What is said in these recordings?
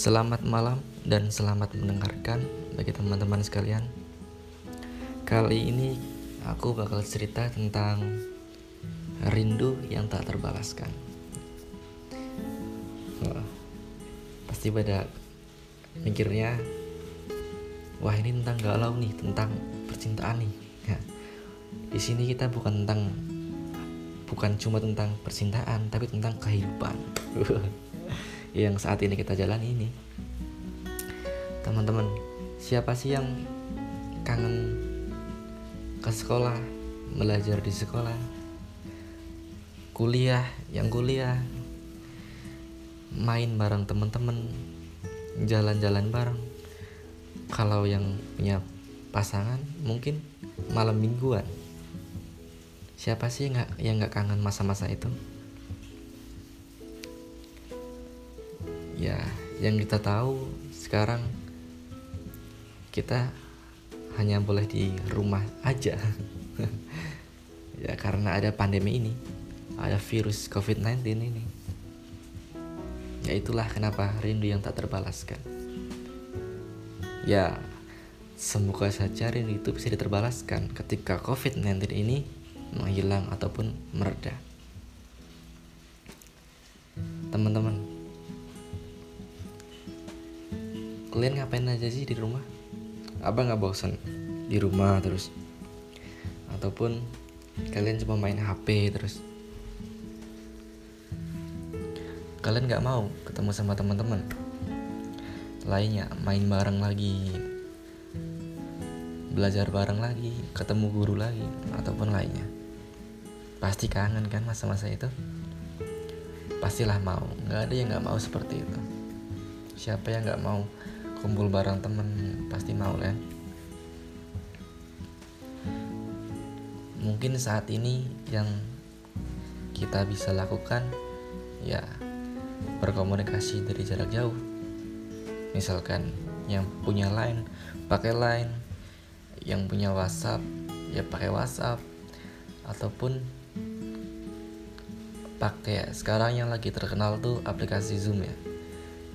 Selamat malam dan selamat mendengarkan bagi teman-teman sekalian. Kali ini aku bakal cerita tentang rindu yang tak terbalaskan. Wah, pasti pada mikirnya, wah ini tentang galau nih, tentang percintaan nih. Ya, di sini kita bukan tentang bukan cuma tentang percintaan, tapi tentang kehidupan. yang saat ini kita jalani ini. Teman-teman siapa sih yang kangen ke sekolah belajar di sekolah? Kuliah yang kuliah. Main bareng teman-teman jalan-jalan bareng. Kalau yang punya pasangan mungkin malam mingguan. Siapa sih yang nggak yang nggak kangen masa-masa itu ya yang kita tahu sekarang kita hanya boleh di rumah aja. Ya karena ada pandemi ini ada virus covid-19 ini. Ya itulah kenapa rindu yang tak terbalaskan. Ya semoga saja rindu itu bisa diterbalaskan ketika covid-19 ini menghilang ataupun mereda kalian ngapain aja sih di rumah? Apa nggak bosan di rumah terus. Ataupun kalian cuma main HP terus. Kalian nggak mau ketemu sama teman-teman? Lainnya main bareng lagi. Belajar bareng lagi ketemu guru lagi ataupun lainnya. Pasti kangen kan masa-masa itu? Pastilah mau. Nggak ada yang nggak mau seperti itu. Siapa yang nggak mau kumpul bareng temen pasti mau kan mungkin saat ini yang kita bisa lakukan ya berkomunikasi dari jarak jauh. Misalkan yang punya line pakai line yang punya WhatsApp ya pakai WhatsApp. Ataupun pakai sekarang yang lagi terkenal tuh aplikasi Zoom ya.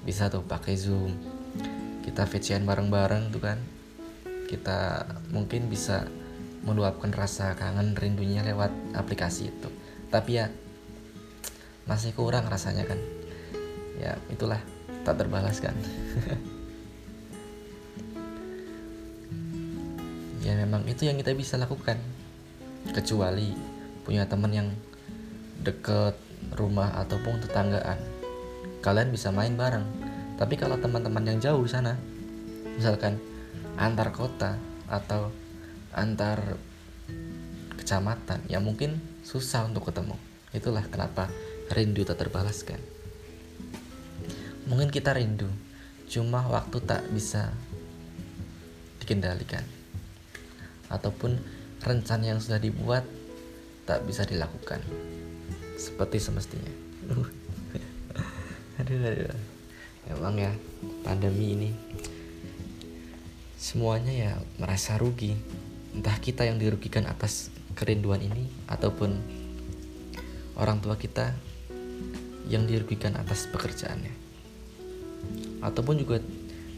Bisa tuh pakai Zoom kita VCN bareng-bareng tuh kan. Kita mungkin bisa meluapkan rasa kangen rindunya lewat aplikasi itu. Tapi ya masih kurang rasanya kan. Ya itulah. Tak terbalaskan ya memang itu yang kita bisa lakukan. Kecuali punya teman yang deket rumah ataupun tetanggaan. Kalian bisa main bareng tapi kalau teman-teman yang jauh sana, misalkan antar kota atau antar kecamatan, ya mungkin susah untuk ketemu. Itulah kenapa rindu tak terbalaskan. Mungkin kita rindu, cuma waktu tak bisa dikendalikan. Ataupun rencana yang sudah dibuat tak bisa dilakukan seperti semestinya. aduh, aduh emang ya pandemi ini semuanya ya merasa rugi. Entah kita yang dirugikan atas kerinduan ini ataupun orang tua kita yang dirugikan atas pekerjaannya. Ataupun juga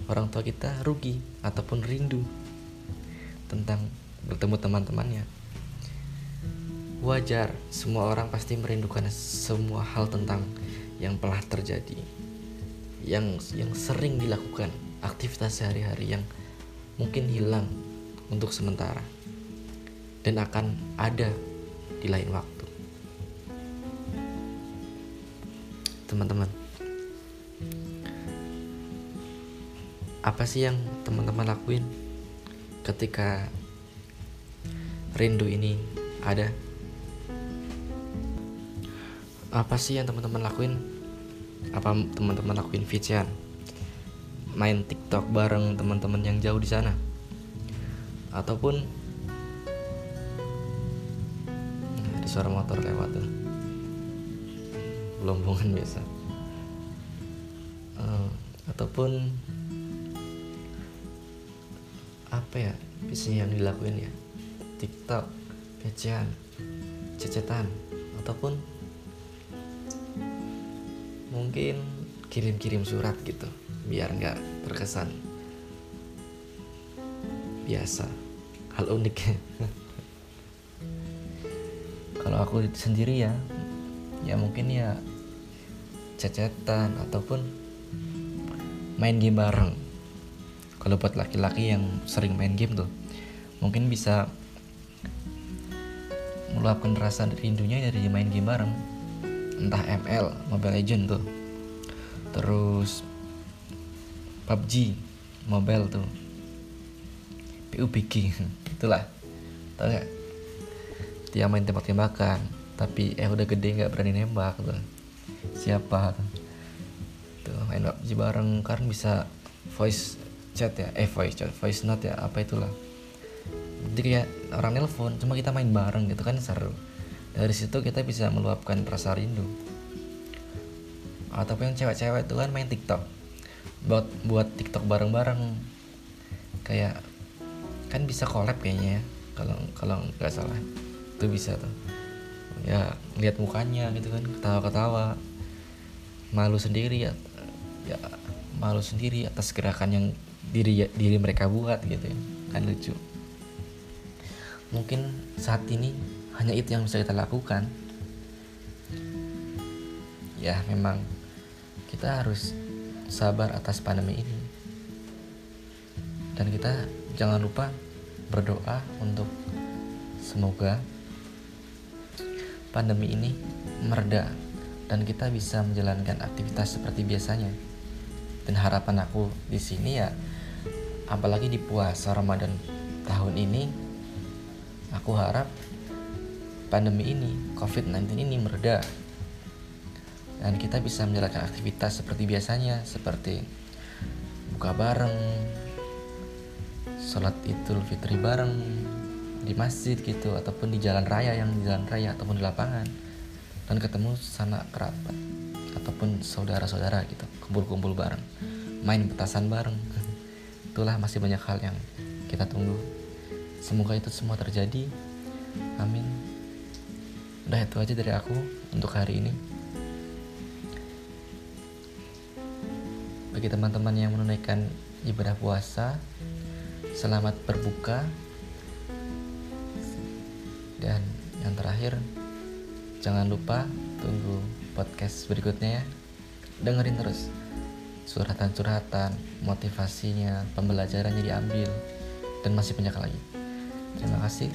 orang tua kita rugi ataupun rindu tentang bertemu teman-temannya wajar semua orang pasti merindukan semua hal tentang yang telah terjadi yang yang sering dilakukan aktivitas sehari-hari yang mungkin hilang untuk sementara dan akan ada di lain waktu. Teman-teman, apa sih yang teman-teman lakuin ketika rindu ini ada? Apa sih yang teman-teman lakuin apa teman-teman lakuin VCN main TikTok bareng teman-teman yang jauh di sana. Ataupun nah, ada suara motor lewat tuh. Gelombongan biasa. Uh, ataupun apa ya biasanya yang dilakuin ya? TikTok, VCN, cecetan ataupun mungkin kirim-kirim surat gitu biar nggak terkesan biasa. Hal unik. Kalau aku sendiri ya ya mungkin ya cecetan ataupun main game bareng. Kalau buat laki-laki yang sering main game tuh mungkin bisa meluapkan rasa rindunya dari main game bareng entah ML Mobile Legend tuh. Terus PUBG mobile tuh. PUBG itulah. Tau gak dia main tembak-tembakan tapi eh udah gede nggak berani nembak tuh. Siapa? Tuh main PUBG bareng karena bisa voice chat ya? Eh voice chat voice note ya? Apa itulah. Jadi kayak orang nelpon cuma kita main bareng gitu kan seru dari situ kita bisa meluapkan rasa rindu. Ataupun yang cewek-cewek itu kan main TikTok. Buat buat TikTok bareng-bareng. Kayak kan bisa collab kayaknya ya. Kalau kalau nggak salah. Itu bisa tuh. Ya lihat mukanya gitu kan. Ketawa-ketawa. Malu sendiri ya ya malu sendiri atas gerakan yang diri diri mereka buat gitu ya. Kan lucu. Mungkin saat ini hanya itu yang bisa kita lakukan. Ya memang kita harus sabar atas pandemi ini. Dan kita jangan lupa berdoa untuk semoga pandemi ini mereda dan kita bisa menjalankan aktivitas seperti biasanya. Dan harapan aku di sini ya apalagi di puasa Ramadan tahun ini aku harap pandemi ini, COVID-19 ini mereda. Dan kita bisa menjalankan aktivitas seperti biasanya seperti buka bareng sholat idul fitri bareng di masjid gitu ataupun di jalan raya yang di jalan raya ataupun di lapangan dan ketemu sana kerabat ataupun saudara-saudara gitu kumpul-kumpul bareng main petasan bareng. Itulah masih banyak hal yang kita tunggu. Semoga itu semua terjadi. Amin udah itu aja dari aku untuk hari ini. Bagi teman-teman yang menunaikan ibadah puasa selamat berbuka. Dan yang terakhir jangan lupa tunggu podcast berikutnya ya. Dengerin terus suratan-suratan motivasinya pembelajarannya diambil dan masih banyak lagi. Terima kasih.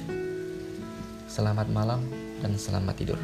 Selamat malam dan selamat tidur.